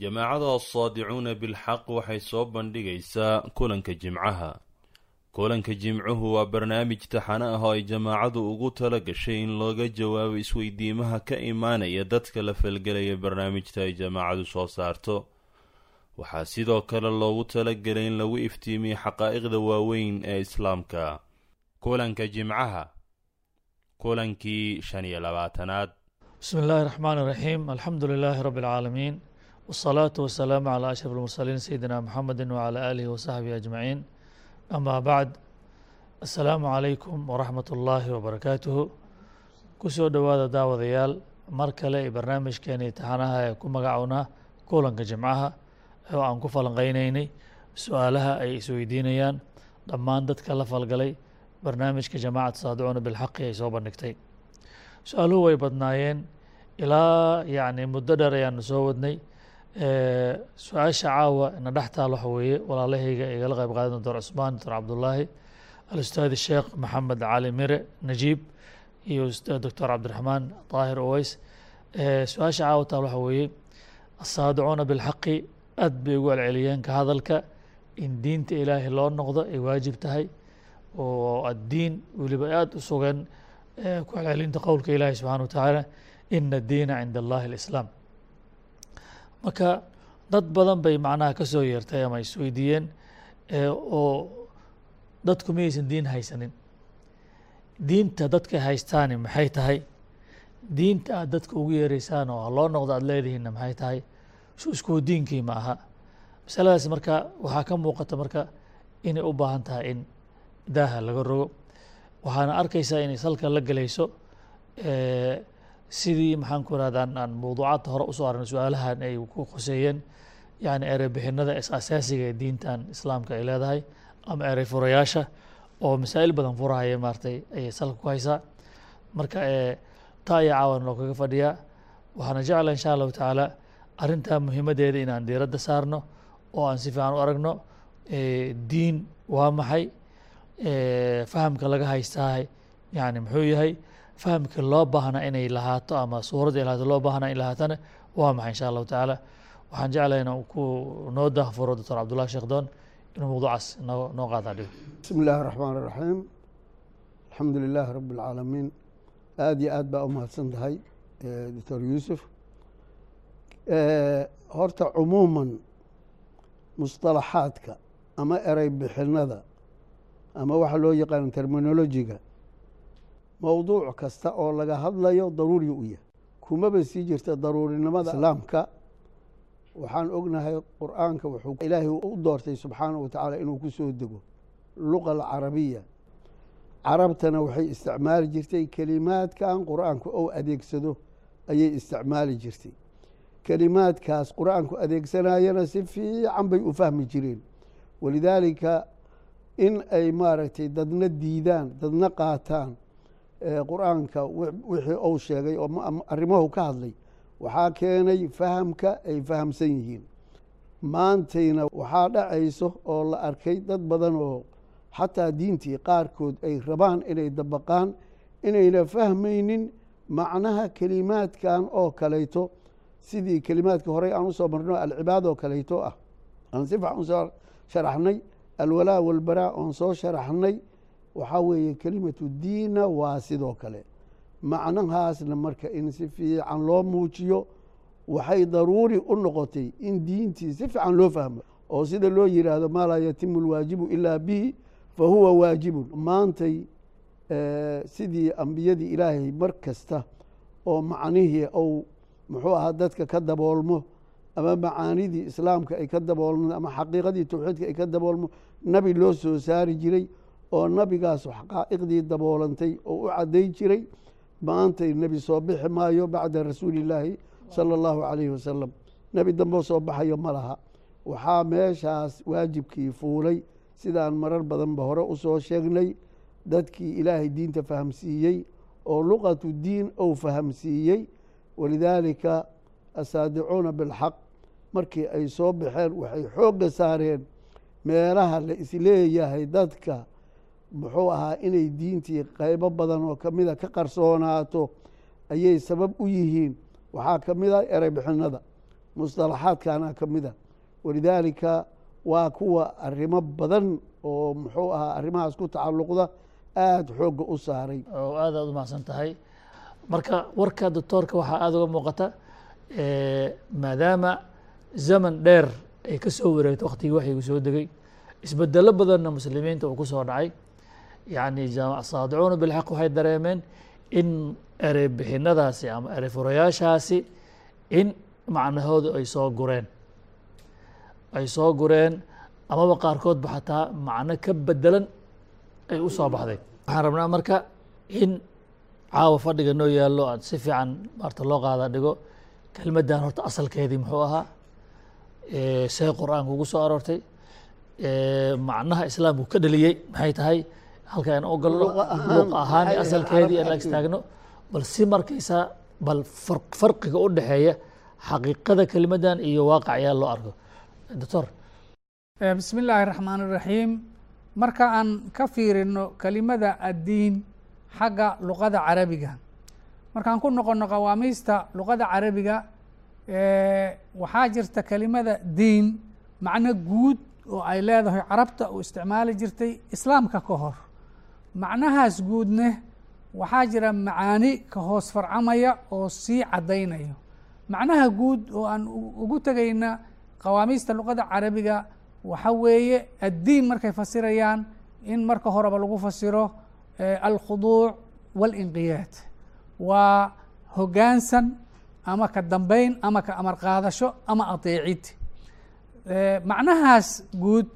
jamaacada assaadicuuna bilxaq waxay soo bandhigaysaa kulanka jimcaha. Kulanka jimcuhu waa barnaamij taxane ah oo ay jamaacadu ugu tala gashay in looga jawaabo isweydiimaha ka imaanaya dadka la falgelaya barnaamijta ay jamaacadu soo saarto. Waxaa sidoo kale loogu talagelay in lagu iftiimiyo xaqaa'iqda waaweyn ee islaamka. Kulanka jimcaha kulankii shan iyo labaatanaad. Bismi illaahi raxmaan iraxiim alxamdu lilaahi rabbi alcaalamiin calaa ashraf almursaliin sayidina muxamedi wacalaa aalihi wasaxbihi ajmaciin. Amaa bacd. Assalaamu calaykum waraxmat ullaahi wabarakaatuhu ku soo dhowaada daawadayaal mar kale ee barnaamijkeena imtixaanaha ee ku magacownaa kulanka jimcaha oo aan ku falanqeyneynay su'aalaha ay isweydiinayaan dhammaan dadka la falgalay barnaamijka jamacat saadicuuna bilxaqi ay soo bandhigtay. Su'aaluhu way badnaayeen. Ilaa yacni muddo dheer ayaanu soo wadnay su'aasha caawa na dhex taal waxa weeye walaalahayga igala qayb qaadan doctor cusmaan doctor cabdullaahi alustaadi sheekh maxamed cali mire najiib iyo doctor cabdiraxmaan daahir oweys su'aasha caawa taal waxa weeye asaadicuuna bilxaqi aad bay ugu celceliyeen ka hadalka in diinta ilaahay loo noqdo ay waajib tahay oo addiin weliba aada u ku celcelinta qowlka ilaahi subxana wa tacaala ina addiina cinda allahi alislaam marka dad badan bay macnaha ka soo yeertay ama isweydiiyeen oo dadku miyaysan diin haysanin. Diinta dadka haystaani maxay tahay? Diinta aad dadka ugu yeereysaan oo loo noqdo aada leedihiinna maxay tahay? Iskuwa diinkii ma aha. Masaladaas marka waxaa ka muuqata marka inay u baahan tahay in daaha laga rogo. Waxaana arkaysaa inay salka la gelayso sidii maxaan ku irahda aan mawduucaadta hore u soo arnay su'aalahan ay ku khuseeyeen yani ereybixinada asaasiga ee diintan islaamka ay leedahay ama erey furayaasha oo masaa'il badan furahaya maaratay ayay salka ku haysaa. Marka taa ayaa caawan loo kaga fadhiyaa waxaana jecla insha allahu tacaala arrintaa muhiimaddeeda inaan diiradda saarno oo aan si fiican u aragno diin waa maxay fahamka laga haystaahay yani muxuu yahay fahamka loo baahnaa inay lahaato ama suuradda lahaato loo baahnaa in lahaatana waa maxay insha allahu tacaala. Waxaan jeclay inaan ku noo daahfuro doctor cabdullahi sheekh doon inuu mawduucaas noo noo qaadaa bismi illaahi raxmaan iraxiim alxamdu lilaahi rabbi alcaalamiin aada iyo aad baa u mahadsan tahay doctor yuusuf. Horta cumuuman musطalaxaadka ama erey bixinada ama waxa loo yaqaano terminolojiga mowduuc kasta oo laga hadlayo daruuri u yahay. Kumaba sii jirta daruurinimada islaamka. Waxaan ognahay qur'aanka wuxuu ilaahay u doortay subxaanaه wa tacaala inuu ku soo dego luqa alcarabiya. Carabtana waxay isticmaali jirtay kelimaadkan qur'aanku ou adeegsado ayay isticmaali jirtay. Kelimaadkaas qur'aanku adeegsanayana si fiican bay u fahmi jireen. Walidaalika in ay maaragtay dadna diidaan dadna qaataan qur'aanka wixii ou sheegay oo arrimahu ka hadlay waxaa keenay fahamka ay fahamsan yihiin. Maantayna waxaa dhacayso oo la arkay dad badan oo xataa diintii qaarkood ay rabaan inay dabaqaan inayna fahmaynin macnaha kelimaadkan oo kalayto sidii kelimaadka horey aan u soo marno alcibaad oo kalayto ah. Aan si fiican u soo sharaxnay alwalaa walbaraa oon soo sharaxnay waxaa weeye kelimatu diina waa sidoo kale. Macnahaasna marka in si fiican loo muujiyo waxay daruuri u noqotay in diintii si fiican loo fahmo. Oo sida loo yidhaahdo maa laa yatimu lwaajibu ilaa bihi fa huwa waajibun. Maantay sidii ambiyadii ilaahay mar kasta oo macnihii ou muxuu ahaa dadka ka daboolmo ama macaanidii islaamka ay ka daboolmo ama xaqiiqadii tawxiidka ay ka daboolmo nabi loo soo saari jiray oo nabigaas xaqaa'iqdii daboolantay oo u cadday jiray maantay nebi soo bixi maayo bacda rasuuli illaahi sala allahu calayhi wasalam nebi dambeo soo baxayo ma laha. Waxaa meeshaas waajibkii fuulay sidaan marar badanba hore u soo sheegnay dadkii ilaahay diinta fahamsiiyey oo luqatu diin ou fahamsiiyey. Walidaalika asaadicuuna bilxaq markii ay soo baxeen waxay xoogga saareen meelaha la is leeyahay dadka muxuu ahaa inay diintii qaybo badan oo kamida ka qarsoonaato ayay sabab u yihiin. Waxaa ka mid ah erey bixinada musطalaxaadkaana ka mida. Walidaalika waa kuwa arrimo badan oo muxuu ahaa arrimahaas ku tacalluqda aada xoogga u saaray. Oo aad aad u mahadsan tahay. Marka warka doctoorka waxaa aada uga muuqata maadaama zaman dheer ay ka soo wareegto waktigii waxyigu soo degay isbedelo badanna muslimiinta uu ku soo dhacay yacni saadicuuna bilxaq waxay dareemeen in erey bixinadaasi ama erey furayaashaasi in macnahoodu ay soo gureen. Ay soo gureen amaba qaarkoodba xataa macno ka bedelan ay u baxday. Waxaan rabnaa marka in caawa fadhiga noo yaallo aan si fiican maarta loo qaada dhigo kelmaddan horta asalkeedii muxuu ahaa see qur'aanka ugu soo aroortay macnaha islaamku ka dhaliyey maxay tahay halka aan ogalno luq ahaan asalkeedii aan istaagno bal si markaysaa bal farqiga u dhexeeya xaqiiqada kelimaddan iyo waaqac loo arko. Doctor. Bismi illaahi raxmaan iraxiim marka aan ka fiirino kelimada addiin xagga luqada carabiga. Markaan ku noqono qawaamiista luqada carabiga waxaa jirta kelimada diin macno guud oo ay leedahay carabta uu isticmaali jirtay islaamka ka hor macnahaas guudne waxaa jira macaani ka hoos farcamaya oo sii caddaynayo. Macnaha guud oo aan ugu tegayna qawaamiista luqada carabiga waxa weeye addiin markay fasirayaan in marka horeba lagu fasiro alkhuduuc waاlinqiyaad waa hoggaansan ama ka dambeyn ama ka amar qaadasho ama adeecid macnahaas guud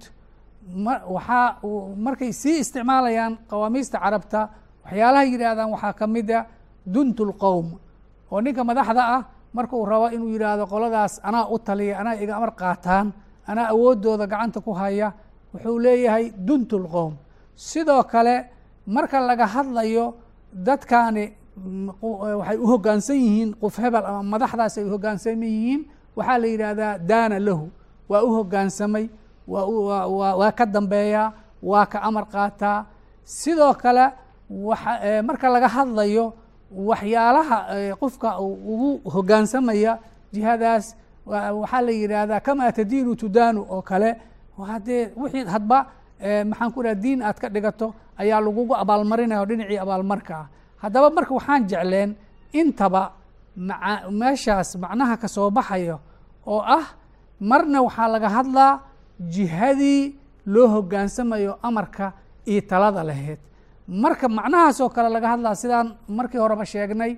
waxaa markay sii isticmaalayaan qawaamiista carabta waxyaalaha yidhaahdaan waxaa ka mida duntu lqowm oo ninka madaxda ah marka uu rabo inuu yidhaahdo qoladaas anaa u taliya anaa iga amar qaataan anaa awooddooda gacanta ku haya wuxuu leeyahay duntu lqowm sidoo kale marka laga hadlayo dadkaani waxay u hoggaansan yihiin qof hebel ama madaxdaas ay u hoggaansan yihiin waxaa la yidhaahdaa daana lahu waa u hoggaansamay waa ka dambeeyaa waa ka amar qaataa sidoo kale waxa marka laga hadlayo waxyaalaha qofka ugu hoggaansamaya jihadaas waxaa la yidhaahdaa kamaa tadiinu tudaanu oo kale. Haddee wixii hadba maxaan ku dhaha diin aad ka dhigato ayaa lagugu abaalmarinaya o dhinacii abaalmarka ah. Haddaba marka waxaan jecleen intaba meeshaas macnaha ka soo baxayo oo ah marna waxaa laga hadlaa jihadii loo hoggaansamayo amarka iyo talada lahayd marka macnahaas oo kale laga hadlaa sidaan markii horeba sheegnay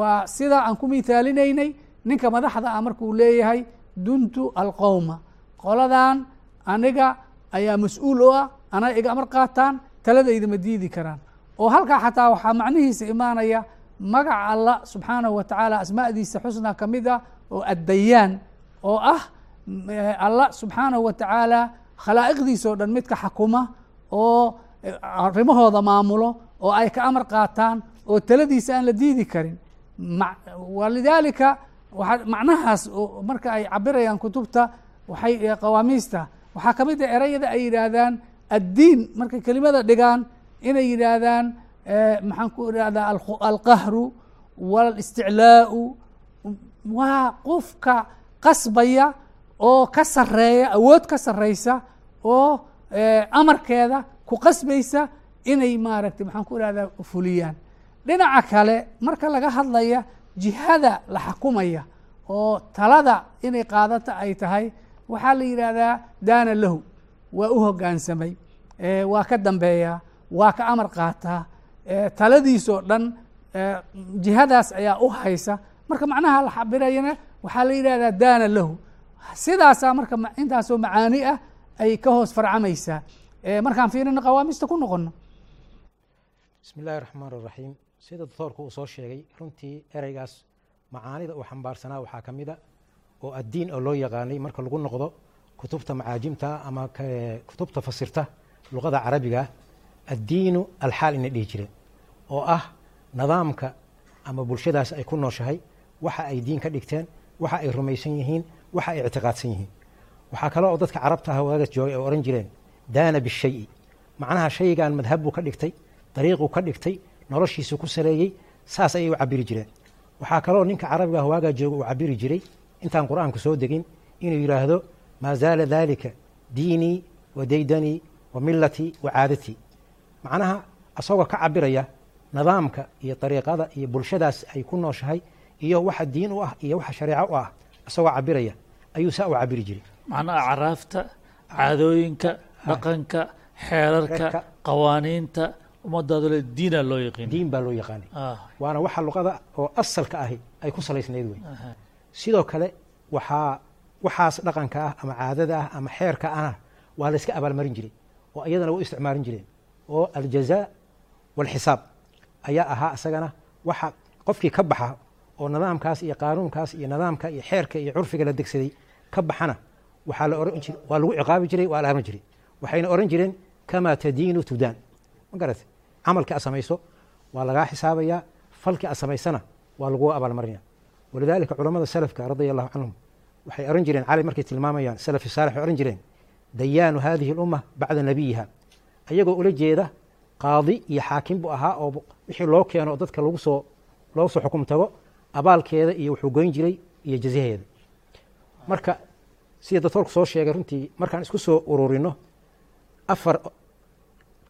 waa sidaa aan ku mithaalinaynay ninka madaxda ah markuu leeyahay duntu alqowma qoladan aniga ayaa mas'uul u ah anaa iga amar qaataan taladayda ma diidi karaan. Oo halkaa xataa waxaa macnihiisa imaanaya magaca allah subxaanahu wa tacaala asmaadiisa xusnaa ka mid ah oo addayaan oo ah allah subxaanahu wa tacaala oo dhan midka xakuma oo arrimahooda maamulo oo ay ka amar qaataan oo taladiisa aan la diidi karin. Walidaalika waa macnahaas marka ay cabirayaan kutubta waxay qawaamiista. Waxaa ka mid a erayada ay yidhaahdaan addiin markay kelimada dhigaan inay yidhaahdaan maxaan ku idhahdaa alqahru walisticlaau. Waa qofka qasbaya oo ka sareeya awood ka sareysa oo amarkeeda ku qasbaysa inay maaragtay maxaan ku idhahdaa fuliyaan. Dhinaca kale marka laga hadlaya jihada la xakumaya oo talada inay qaadata ay tahay waxaa la yidhaahdaa daana lahu waa u hoggaansamay waa ka dambeeyaa waa ka amar qaataa taladiisoo dhan jihadaas ayaa u haysa. Marka macnaha la xabirayana waxaa la yidhahdaa daana lahu sidaasaa marka intaasoo macaani ah ay ka hoos farcamaysaa markaan fiirino qawaamista ku noqono bismi illaahi raxmaan raxiim sida doctoorku uu soo sheegay runtii ereygaas macaanida uu xambaarsanaa waxaa ka mid a oo addiin oo loo yaqaanay marka lagu noqdo kutubta macaajimta ama kutubta fasirta luqada carabiga addiinu alxaal inay dhihi jireen oo ah nidaamka ama bulshadaas ay ku nooshahay waxa ay diin ka dhigteen waxa ay rumaysan yihiin waxa ay ictiqaadsan yihiin. Waxaa kale oo dadka carabta ah waagas joogay ay ohan jireen daana bishayi. Macnaha shaygan madhab buu ka dhigtay dariiquu ka dhigtay noloshiisu ku saleeyey saas ayay u cabiri jireen. Waxaa kaloo ninka carabiga ah waagaa jooga uu cabiri jiray intaan qur'aanku soo degin inuu yidhaahdo maa zaala dalika diinii wa daydanii wa milatii wa caadatii macnaha asagoo ka cabiraya nidaamka iyo dariiqada iyo bulshadaas ay ku nooshahay iyo waxa diin u ah iyo waxa shareeco u ah isagoo cabiraya ayuu saa u cabiri jiray. Macnaha acraafta caadooyinka dhaqanka xeerarka qawaaniinta ummadaadu le diina loo yaqiin diin baa loo yaqaanay. Ah. Waana waxa luqada oo asalka ahi ay ku salaysnayd wey sidoo kale waxaa waxaas dhaqanka ah ama caadada ah ama xeerka ah waa la iska abaalmarin jiray oo iyadana u isticmaalin jireen oo aljazaa walxisaab ayaa ahaa isagana waxa qofkii ka baxa oo nidaamkaas iyo qaanuunkaas iyo nidaamka iyo xeerka iyo curfiga la degsaday ka baxana jiray waa lagu ciqaabi jiray waa la arman jiray. Waxayna oran jireen kamaa tadiinu tudaan? Ma garatay camalkii aad samayso waa lagaa xisaabayaa falkii aad samaysana waa lagu abaalmarinaya walidaalika culamada salafka radia allahu canhum waxay oran jireen cali markay tilmaamayaan salafi saalix waxay oran jireen dayaanu hadihi lumma bacda nabiyiha. Ayagoo ula jeeda qaadi iyo xaakim buu ahaa oo wixii loo keeno dadka lagu soo loogu soo xukum abaalkeeda iyo wuxuu goyn jiray iyo jazaheeda marka sida doctoorku soo sheegay runtii markaan isku soo ururino afar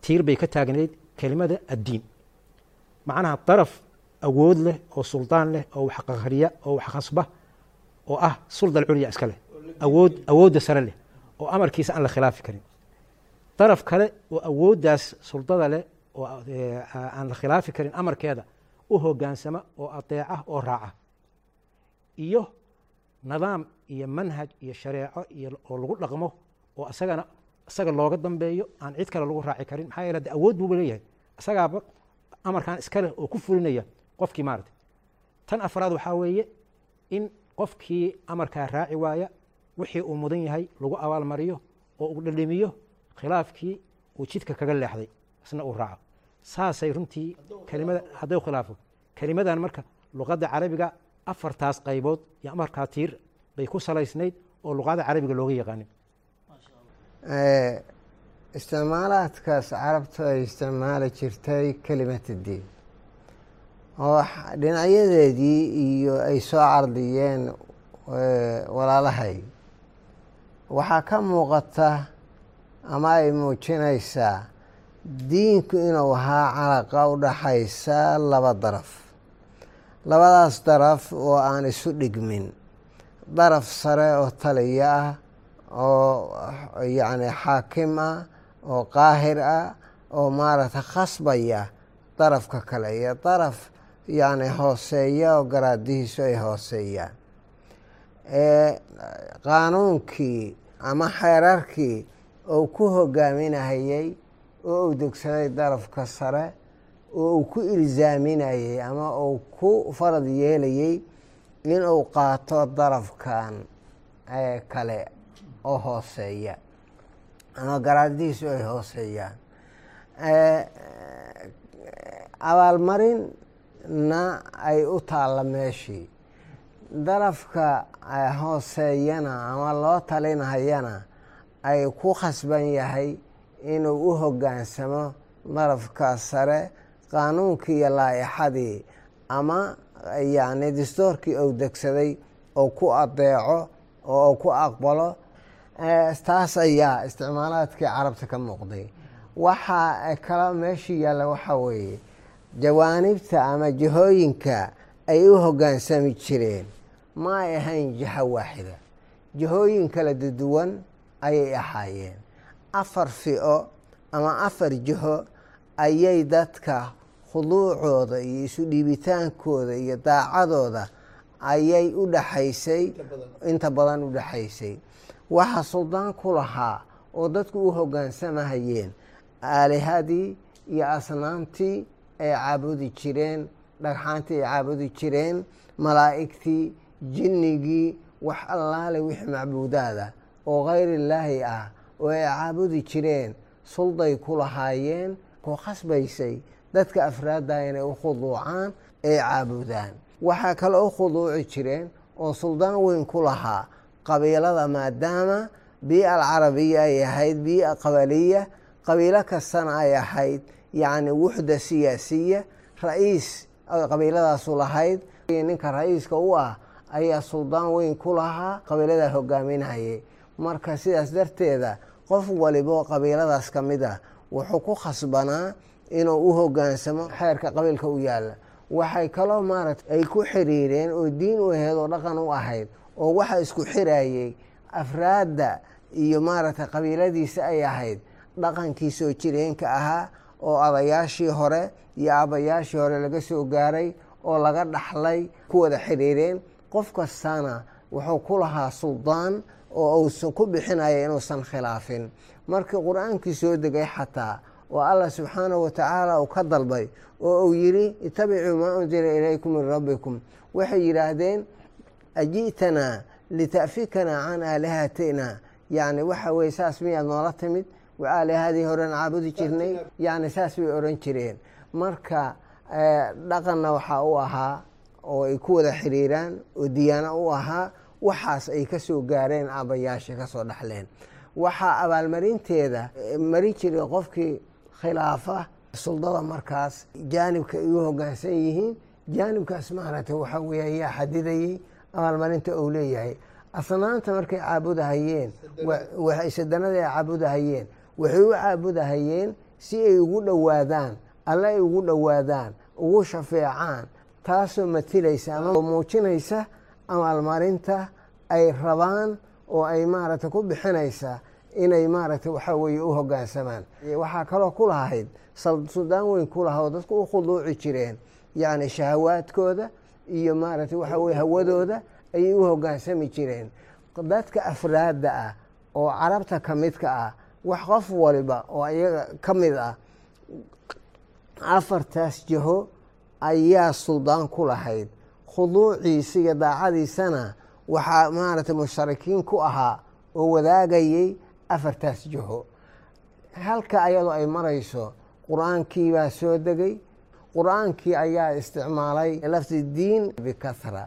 tiir bay ka taagnayd kelimada addiin. Macnaha daraf awood leh oo suldaan leh oo wax qahriya oo wax khasba oo ah sulda alculya iska leh. Awood awoodda sare leh oo amarkiisa aan la khilaafi karin. Daraf kale oo awooddaas suldada leh oo eh, aan la khilaafi karin amarkeeda u hogaansama oo adeeca oo raaca. Iyo nidaam iyo manhaj iyo shareeco iyo oo lagu dhaqmo oo isagana isaga looga dambeeyo aan cid kale lagu raaci karin. Maxaa yeele de awood buuba leeyahay. Isagaaba amarkan iskale oo ku fulinaya qofkii maarata tan afraad waxaa weeye in qofkii amarkaa raaci waaya wixii uu mudan yahay lagu abaalmariyo oo uu dhadhamiyo khilaafkii uu jidka kaga leexday isna uu raaco. Saasay runtii kelimada hadduu khilaafo. Kelimadan marka luqadda carabiga afartaas qaybood iyo amarkaa tiir bay ku salaysnayd oo luqada carabiga looga yaqaanin isticmaalaadkaas carabtu ay isticmaali jirtay kelimata diin. Oo dhinacyadeedii iyo ay soo cardiyeen walaalahay. Waxaa ka muuqata ama ay muujinaysaa diinku inuu ahaa calaqa u dhaxaysa laba daraf labadaas daraf oo aan isu dhigmin. Daraf sare oo taliya ah oo yacni xaakim ah oo qaahir ah oo maaragta khasbaya darafka kale iyo daraf yacni hooseeya oo garaadihiisu ay hooseeyaan ee qaanuunkii ama xeerarkii oo ku hogaaminahayey oo uu degsaday darafka sare oo uu ku ilzaaminayey ama uu ku farad yeelayey inuu qaato darafkan kale oo hooseeya ama garaadihiisu ay hooseeyaan. Abaalmarinna ay u taalla meeshii. Darafka hooseeyana ama loo talinahayana ay ku khasban yahay inuu u hoggaansamo darafka sare qaanuunkii iyo laa-ixadii ama yacni dastoorkii uu degsaday oo ku adeeco oo ku aqbalo taas ayaa isticmaalaadkii carabta ka muuqday. Waxaa kala meeshii yaalla waxaa weeye jawaanibta ama jihooyinka ay u hoggaansami jireen ma ay ahayn jiho waaxida. Jihooyin kala duduwan ayay ahaayeen. Afar fico ama afar jiho ayay dadka khuduucooda iyo isu dhiibitaankooda iyo daacadooda ayay u dhaxaysay inta badan u dhaxaysay. Waxaa suldaan ku lahaa oo dadku u hoggaansamahayeen aalihadii iyo asnaamtii ay caabudi jireen dhagxaantii ay caabudi jireen malaa'igtii jinnigii wax allaale wixii macbuudaada oo khayrillaahi ah oo ay caabudi jireen sulday ku lahaayeen ku khasbaysay dadka afraadda inay u khuduucaan ay caabudaan. Waxaa kale u khuduuci jireen oo suldaan weyn ku lahaa qabiilada maadaama bii'a alcarabiya ay ahayd bii'a qabaliya qabiilo kastana ay ahayd yacni wuxda siyaasiya ra'iis qabiiladaasu lahayd. Ninka ra'iiska u ah ayaa suldaan weyn ku lahaa qabiilada hogaaminayay marka sidaas darteeda qof walibo qabiiladaas ka mid ah wuxuu ku khasbanaa inuu u hogaansamo xeerka qabiilka u yaalla. Waxay kaloo maarata ay ku xiriireen oo diin u ahayd oo dhaqan u ahayd oo waxa isku xirayey afraadda iyo maaragtay qabiiladiisa ay ahayd. Dhaqankii soo jireenka ahaa oo odayaashii hore iyo aabbayaashii hore laga soo gaaray oo laga dhaxlay ku wada xiriireen. Qof kastana wuxuu ku lahaa suldaan oo uusan ku bixinaya inuusan khilaafin markii qur'aankii soo degay xataa oo allah subxaanahu watacaala uu ka dalbay oo uu yidhi itabicuu maa unzila ilaykum min rabbikum. Waxay yidhaahdeen aji'tanaa lita'fikanaa can aalihatina. Yacni waxa weye saas miyaad noola timid? Aalihadii horen caabudi jirnay? Yacni saas bay oran jireen. Marka dhaqanna waxaa u ahaa oo ay ku wada xiriiraan oo diyaano u ahaa waxaas ay ka soo gaareen aabbayaasha ka soo dhexleen waxaa abaalmarinteeda marin jiray qofkii khilaafa suldada markaas jaanibka ay u hogaansan yihiin. Jaanibkaas maaragtay waxaa weeye ayaa xadidayey abaalmarinta uu leeyahay. Asnaanta markay caabudahayeen sadanada ay caabudahayeen waxay u caabudahayeen si ay ugu dhowaadaan alle ay ugu dhowaadaan ugu shafeecaan taasoo matilaysa ama muujinaysa abaalmarinta ay rabaan oo ay maaragtay ku bixinaysa inay maaragtay waxaa weeye u hogaansamaan. Waxaa kaloo ku lahayd suldaan weyn ku laha oo dadku u khuduuci jireen yacni shahawaadkooda iyo maaragtay waxaa weye hawadooda ayay u hogaansami jireen. Dadka afraadda ah oo carabta ka midka ah wax qof waliba oo iyaga ka mid ah afartaas jaho ayaa suldaan ku lahayd. Khuduuciisa iyo daacadiisana waxaa maaragtay musharikiin ku ahaa oo wadaagayay afartaas jaho halka ayadoo ay marayso qur'aankii baa soo degay. Qur'aankii ayaa isticmaalay lafdi diin bikahra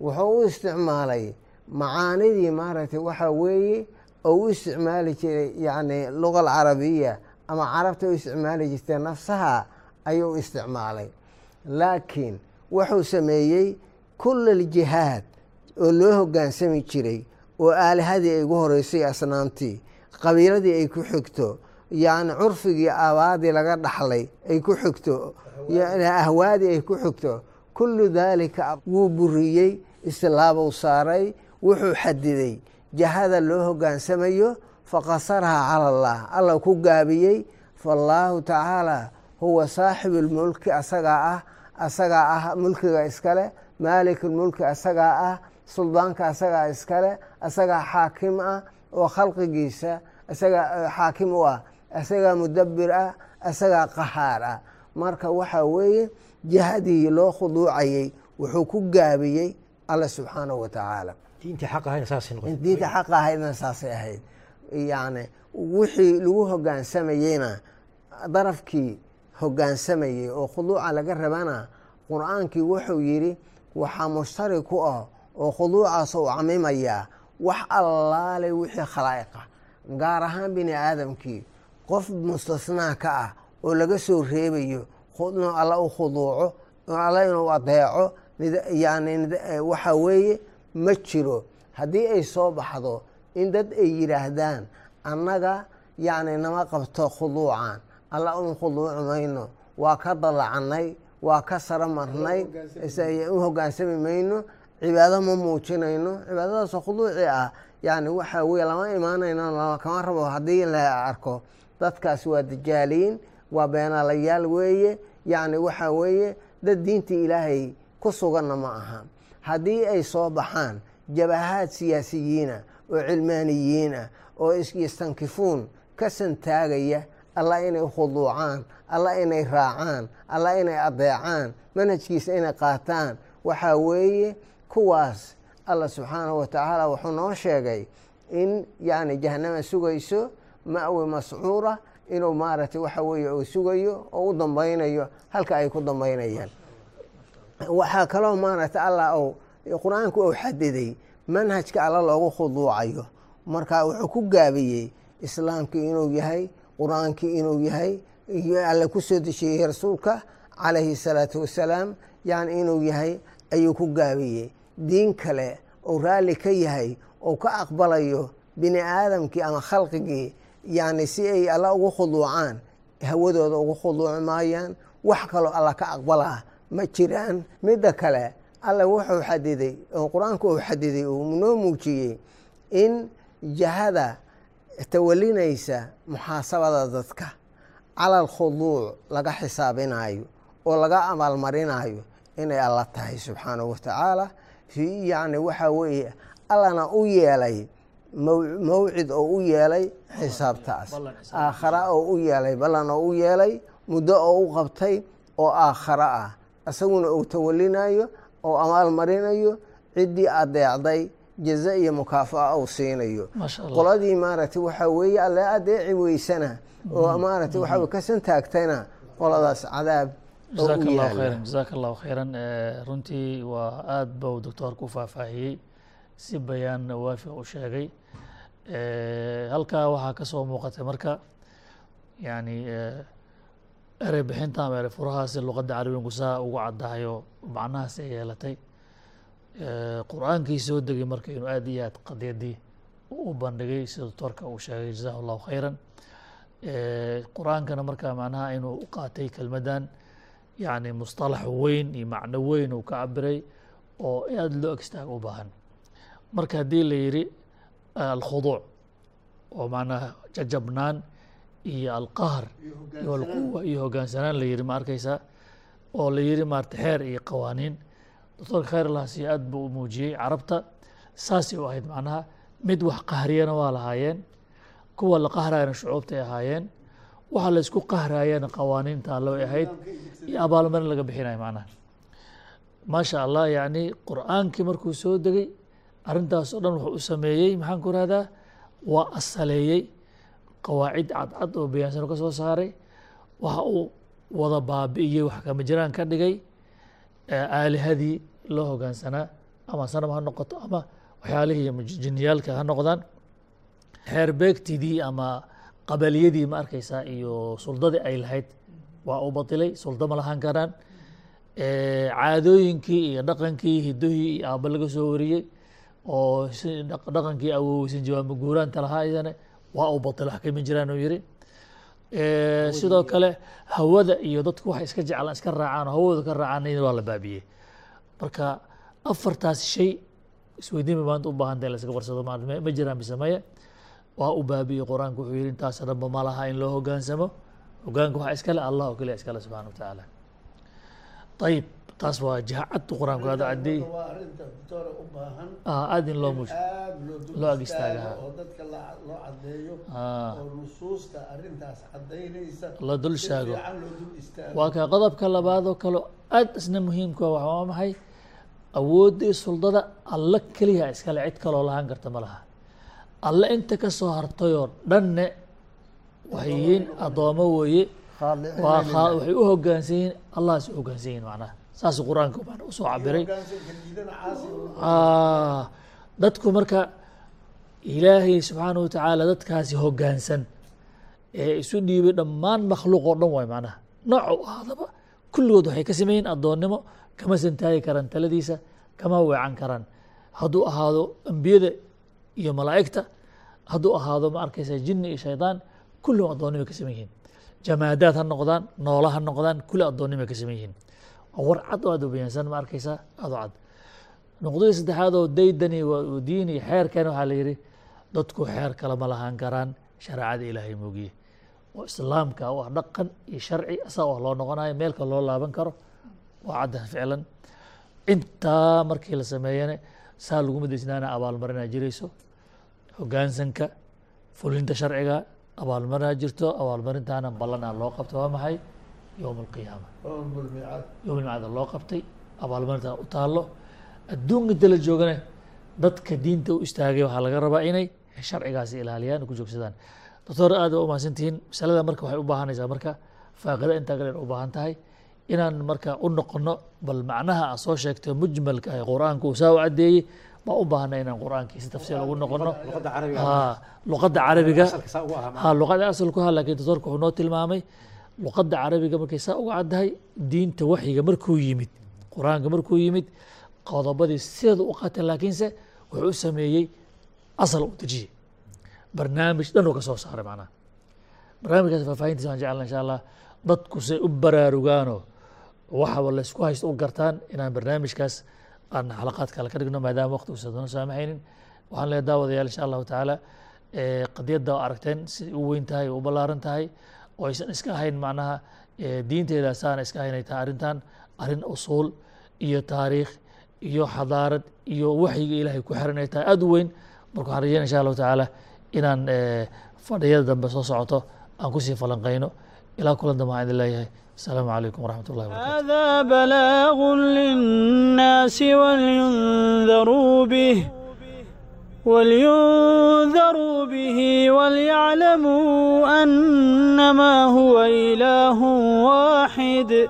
wuxuu u isticmaalay macaanidii maaragtay waxaa weeye oo u isticmaali jiray yacni luga alcarabiya ama carabta u isticmaali jirtay nafsaha ayuu isticmaalay. Laakiin wuxuu sameeyey kula aljihaad oo loo hogaansami jiray oo aalihadii ay ugu horeysay asnaamtii qabiiladii ay ku xigto yacni curfigii aabaadii laga dhaxlay ay ku xigto ahwaadii ay ku xigto kullu daalika wuu buriyey islaabuu saaray wuxuu xadiday. Jahada loo hogaansamayo faqasaraha cala allah alla ku gaabiyey faallaahu tacaala huwa saaxibu lmulki asagaa ah asagaa ah mulkiga iskale maalikulmulki asagaa ah suldaanka asagaa iskale asagaa xaakim ah oo khalqigiisa asagaa xaakim u ah asagaa mudabir ah asagaa qahaar ah. Marka waxaa weeye jihadii loo khuduucayey wuxuu ku gaabiyey alla subxaanahu wa tacaala. Xaq diinta xaqa ahaydna saasay ahayd. Yacni wixii lagu hogaansamayeyna darafkii hogaansamayey oo khuduuca laga rabana qur'aankii wuxuu yidhi waxaa mushtari ku ah oo khuduucaas uu camimayaa wax allaale wixii khalaa'iqa gaar ahaan bini aadamkii. Qof mustasnaa ka ah oo laga soo reebayo alla u khuduuco alla inuu adeeco yani waxaa weeye ma jiro. Haddii ay soo baxdo in dad ay yidhaahdaan annaga yacni nama qabto khuduucan alla un khuduuci mayno waa ka dallacannay waa ka saro marnay u hogaansami mayno cibaado ma muujinayno. Cibaadadaasoo khuduuci ah yani waxaa weye lama imaanayno kama rabo. Haddii la arko dadkaas waa dajaaliin waa beenaalayaal weeye. Yacni waxaa weeye dad diintii ilaahay ku suganna ma aha. Haddii ay soo baxaan jabahaad siyaasiyiina oo cilmaaniyiin ah oo yastankifuun ka santaagaya alla inay khuduucaan alla inay raacaan alla inay adeecaan manhajkiisa inay qaataan waxaa weeye kuwaas alla subxaanahu wa tacaala wuxuu noo sheegay in yacni jahanama sugayso ma'wi mascuura inuu maaragtay waxa weeye uu sugayo oo u dambaynayo halka ay ku dambaynayaan. Waxaa kaloo maaragtay allah ou qur'aanku uu xadiday manhajka alla loogu khuduucayo marka wuxuu ku gaabiyey islaamkii inuu yahay qur'aankii inuu yahay alle ku soo dejiyey rasuulka calayhi salaatu wasalaam yacni inuu yahay ayuu ku gaabiyey diin kale ou raalli ka yahay ou ka aqbalayo bini aadamkii ama khalqigii yani si ay alla ugu khuduucaan hawadooda ugu khuduuci maayaan wax kaloo alla ka aqbalaa ma jiraan. Midda kale alla wuxuu xadiday oo qur'aanku uu xadiday uu noo muujiyey in jahada tawalinaysa muxaasabada dadka cala alkhuduuc laga xisaabinayo oo laga abaalmarinayo inay alla tahay subxaanahu watacaala yani waxaa weeye allana u yeelay mawcid oo u yeelay xisaabtaas. Aakhara oo u yeelay ballan oo u yeelay muddo oo u qabtay oo aakhara ah. Isaguna uu tawalinayo oo amaalmarinayo ciddii adeecday jaza iyo mukaafa'a uu siinayo. Qoladii maaragtay waxaa weeye alle adeeci weysana. Oo maaragtay waxaa kasan taagtayna qoladaas cadaab jazaaka allahu khayran jazaaka allahu khayran runtii waa aada bau doctoorku faahfaahiyey si bayaanna waafiq u sheegay. Halkaa waxaa ka soo muuqatay marka yani erey bixinta ama erey furahaasi luqadda carabiyanku saa ugu caddahayo macnahaas ay yeelatay. Qur'aankii soo degay marka inuu aada iyo aad qadiyadii u bandhigay sida doctoorka uu sheegay jazahu allahu khayran qur'aankana markaa macnaha inuu u qaatay kelmaddan yani musطalax weyn iyo macno weyn uu ka cabiray oo aada loo egstaaga u baahan. Marka haddii la yidhi alkhuduuc oo macnaha jajabnaan iyo alqahr iyo alquwa iyo hogaansanaan la yidhi ma arkaysaa? Oo la yidhi maarata xeer iyo qawaaniin. Doctorka khayr allahasi aad buu muujiyey carabta. Saasay u ahayd macnaha mid wax qahriyana waa lahaayeen kuwa la qahrayana shucuubtay ahaayeen waxa la qahraayana qawaaniinta ay ahayd. Iyo abaalmarin laga bixinayo macnaha. Maasha allah yacni qur'aankii markuu soo degay arrintaas oo dhan wuxuu u sameeyey maxaan ku rahdaa waa asaleeyey qawaacid cadcad oo bayaansan ka soo saaray. Waxa uu wada baabi'iyey wax kama jiraan ka dhigay. Aalihadii loo hogaansanaa ama sanam ha noqoto ama waxyaalihii jiniyaalka ha noqdaan. Xeer beegtidii ama qabaliyadii ma arkaysaa iyo suldadii ay lahayd waa u batilay suldo ma lahaan karaan. Caadooyinkii iyo dhaqankii hidohii iyo aaba laga soo wariyey oo dhaqankii awoweysan jawaama guuraanta lahaa idane waa u batila wax kama jiraan uu yiri sidoo kale hawada iyo dadku waxay iska jeclaan iska raacaan oo hawada ka raacaan waa la baabiyey. Marka afartaas shay isweydiinba maanta u baahan tahay la iska warsado ma jiraan mise maya waa u baabiyey qur'aanku wuxuu yihi intaas dhanba ma laha in loo hogaansamo. Hogaanka waxaa iskale allah oo keliya iskale subxana wa tacaala ayib taas waa jiha caddu qur'aanku hada cadeey aad in loo muj loo ag istaagaha la dul shaago waa ka qodobka labaad oo kale aad isna muhiimka ah waa maxay? Awooddii suldada alla keliya iskale cid kaloo lahaan karta ma laha alle inta ka soo hartayoo dhanne waxay yihiin addoomo weeye waxay u hogaansan yihiin allahas u hogaansan yihiin macnaha. Saasuu qur'aanka u soo cabiray Ah, dadku marka ilaahay subxaanahu watacaala dadkaasi hoggaansan ee isu dhiibay dhammaan makhluuq oo dhan waay macnaha. Nooc u ahaadaba kulligood waxay ka sameeyeen addoonnimo kama santaagi karaan taladiisa kama weecan karaan. Hadduu ahaado ambiyada iyo malaa'igta hadduu ahaado ma arkaysa jinni iyo shaydaan kulligood addoonnimo ka sameyn yihiin jamaadaad ha noqdaan noola ha noqdaan kulli addoonnimo ka sameyn yihiin waa war cad oo aad u bayaansan ma arkaysaa aad u cad. Noqdadii saddexaad oo daydani waa diini xeerkan waxaa la yidhi dadku xeer kale ma lahaan karaan shareecada ilaahay moogiye oo islaamka ah dhaqan iyo sharci asaa wax loo noqonayo meelka loo laaban karo waa caddan ficlan intaa markii la sameeyana saa laguma desnaana abaalmarinaa jirayso hoggaansanka fulinta sharciga abaalmarinaa jirto abaalmarintaana ballanaa loo qabta waa maxay? Yowma alqiyaama bulmicaad yowma almacada loo qabtay abaalmarintaan u taallo. Adduunka inta la joogana dadka diinta u istaagay waxaa laga rabaa inay sharcigaasi ilaaliyaan ku joogsadaan. Doctor aad waa umahadsantihiin masalada marka waxay u baahanaysaa marka faaqida intaa galeen u baahan tahay inaan marka u noqono bal macnaha aad soo sheegtay mujmalka ah qur'aanka uu saa u caddeeyey baa u baahana inaan qur'aankii si tafsiir ugu noqono luqadda carabiga. Luqada asalku ha laakiin doctorka wuxuu noo tilmaamay luqadda carabiga markay saa uga caddahay diinta waxyiga markuu yimid qur'aanka markuu yimid qodobadii sideeda u qaatay laakiinse wuxuu u sameeyey asal u dejiyey barnaamij dhan uu ka soo saaray macnaha. Barnaamijkaas faahfaahintiisa waan jeclna insha allah dadku say u baraarugaanoo waxaba laysku haysto u gartaan inaan barnaamijkaas aan xalaqaad kale ka dhigno maadaama waqti uusan noo saamaxaynin waxaan leeyahay daawadayaal insha allahu tacaala qadiyadda oo aragteen siday u weyn tahay u ballaaran tahay oo aysan iska ahayn macnaha diinteeda saana iska ahayn ay tahay arrintan arrin usuul iyo taariikh iyo xadaarad iyo waxyiga ilaahay ku xiran ay tahay. Aada u weyn marka waxaan rajeyna insha allahu tacaala inaan fadhiyada dambe soo socoto aan ku sii falanqayno ilaa kulan dambe waxaan idin leeyahay السلام عليكم ورحمة الله وبركاته هذا بلاغ للناس ولينذروا به ولينذروا به وليعلموا أنما هو إله واحد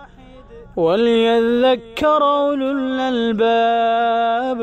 وليذكر أولو الألباب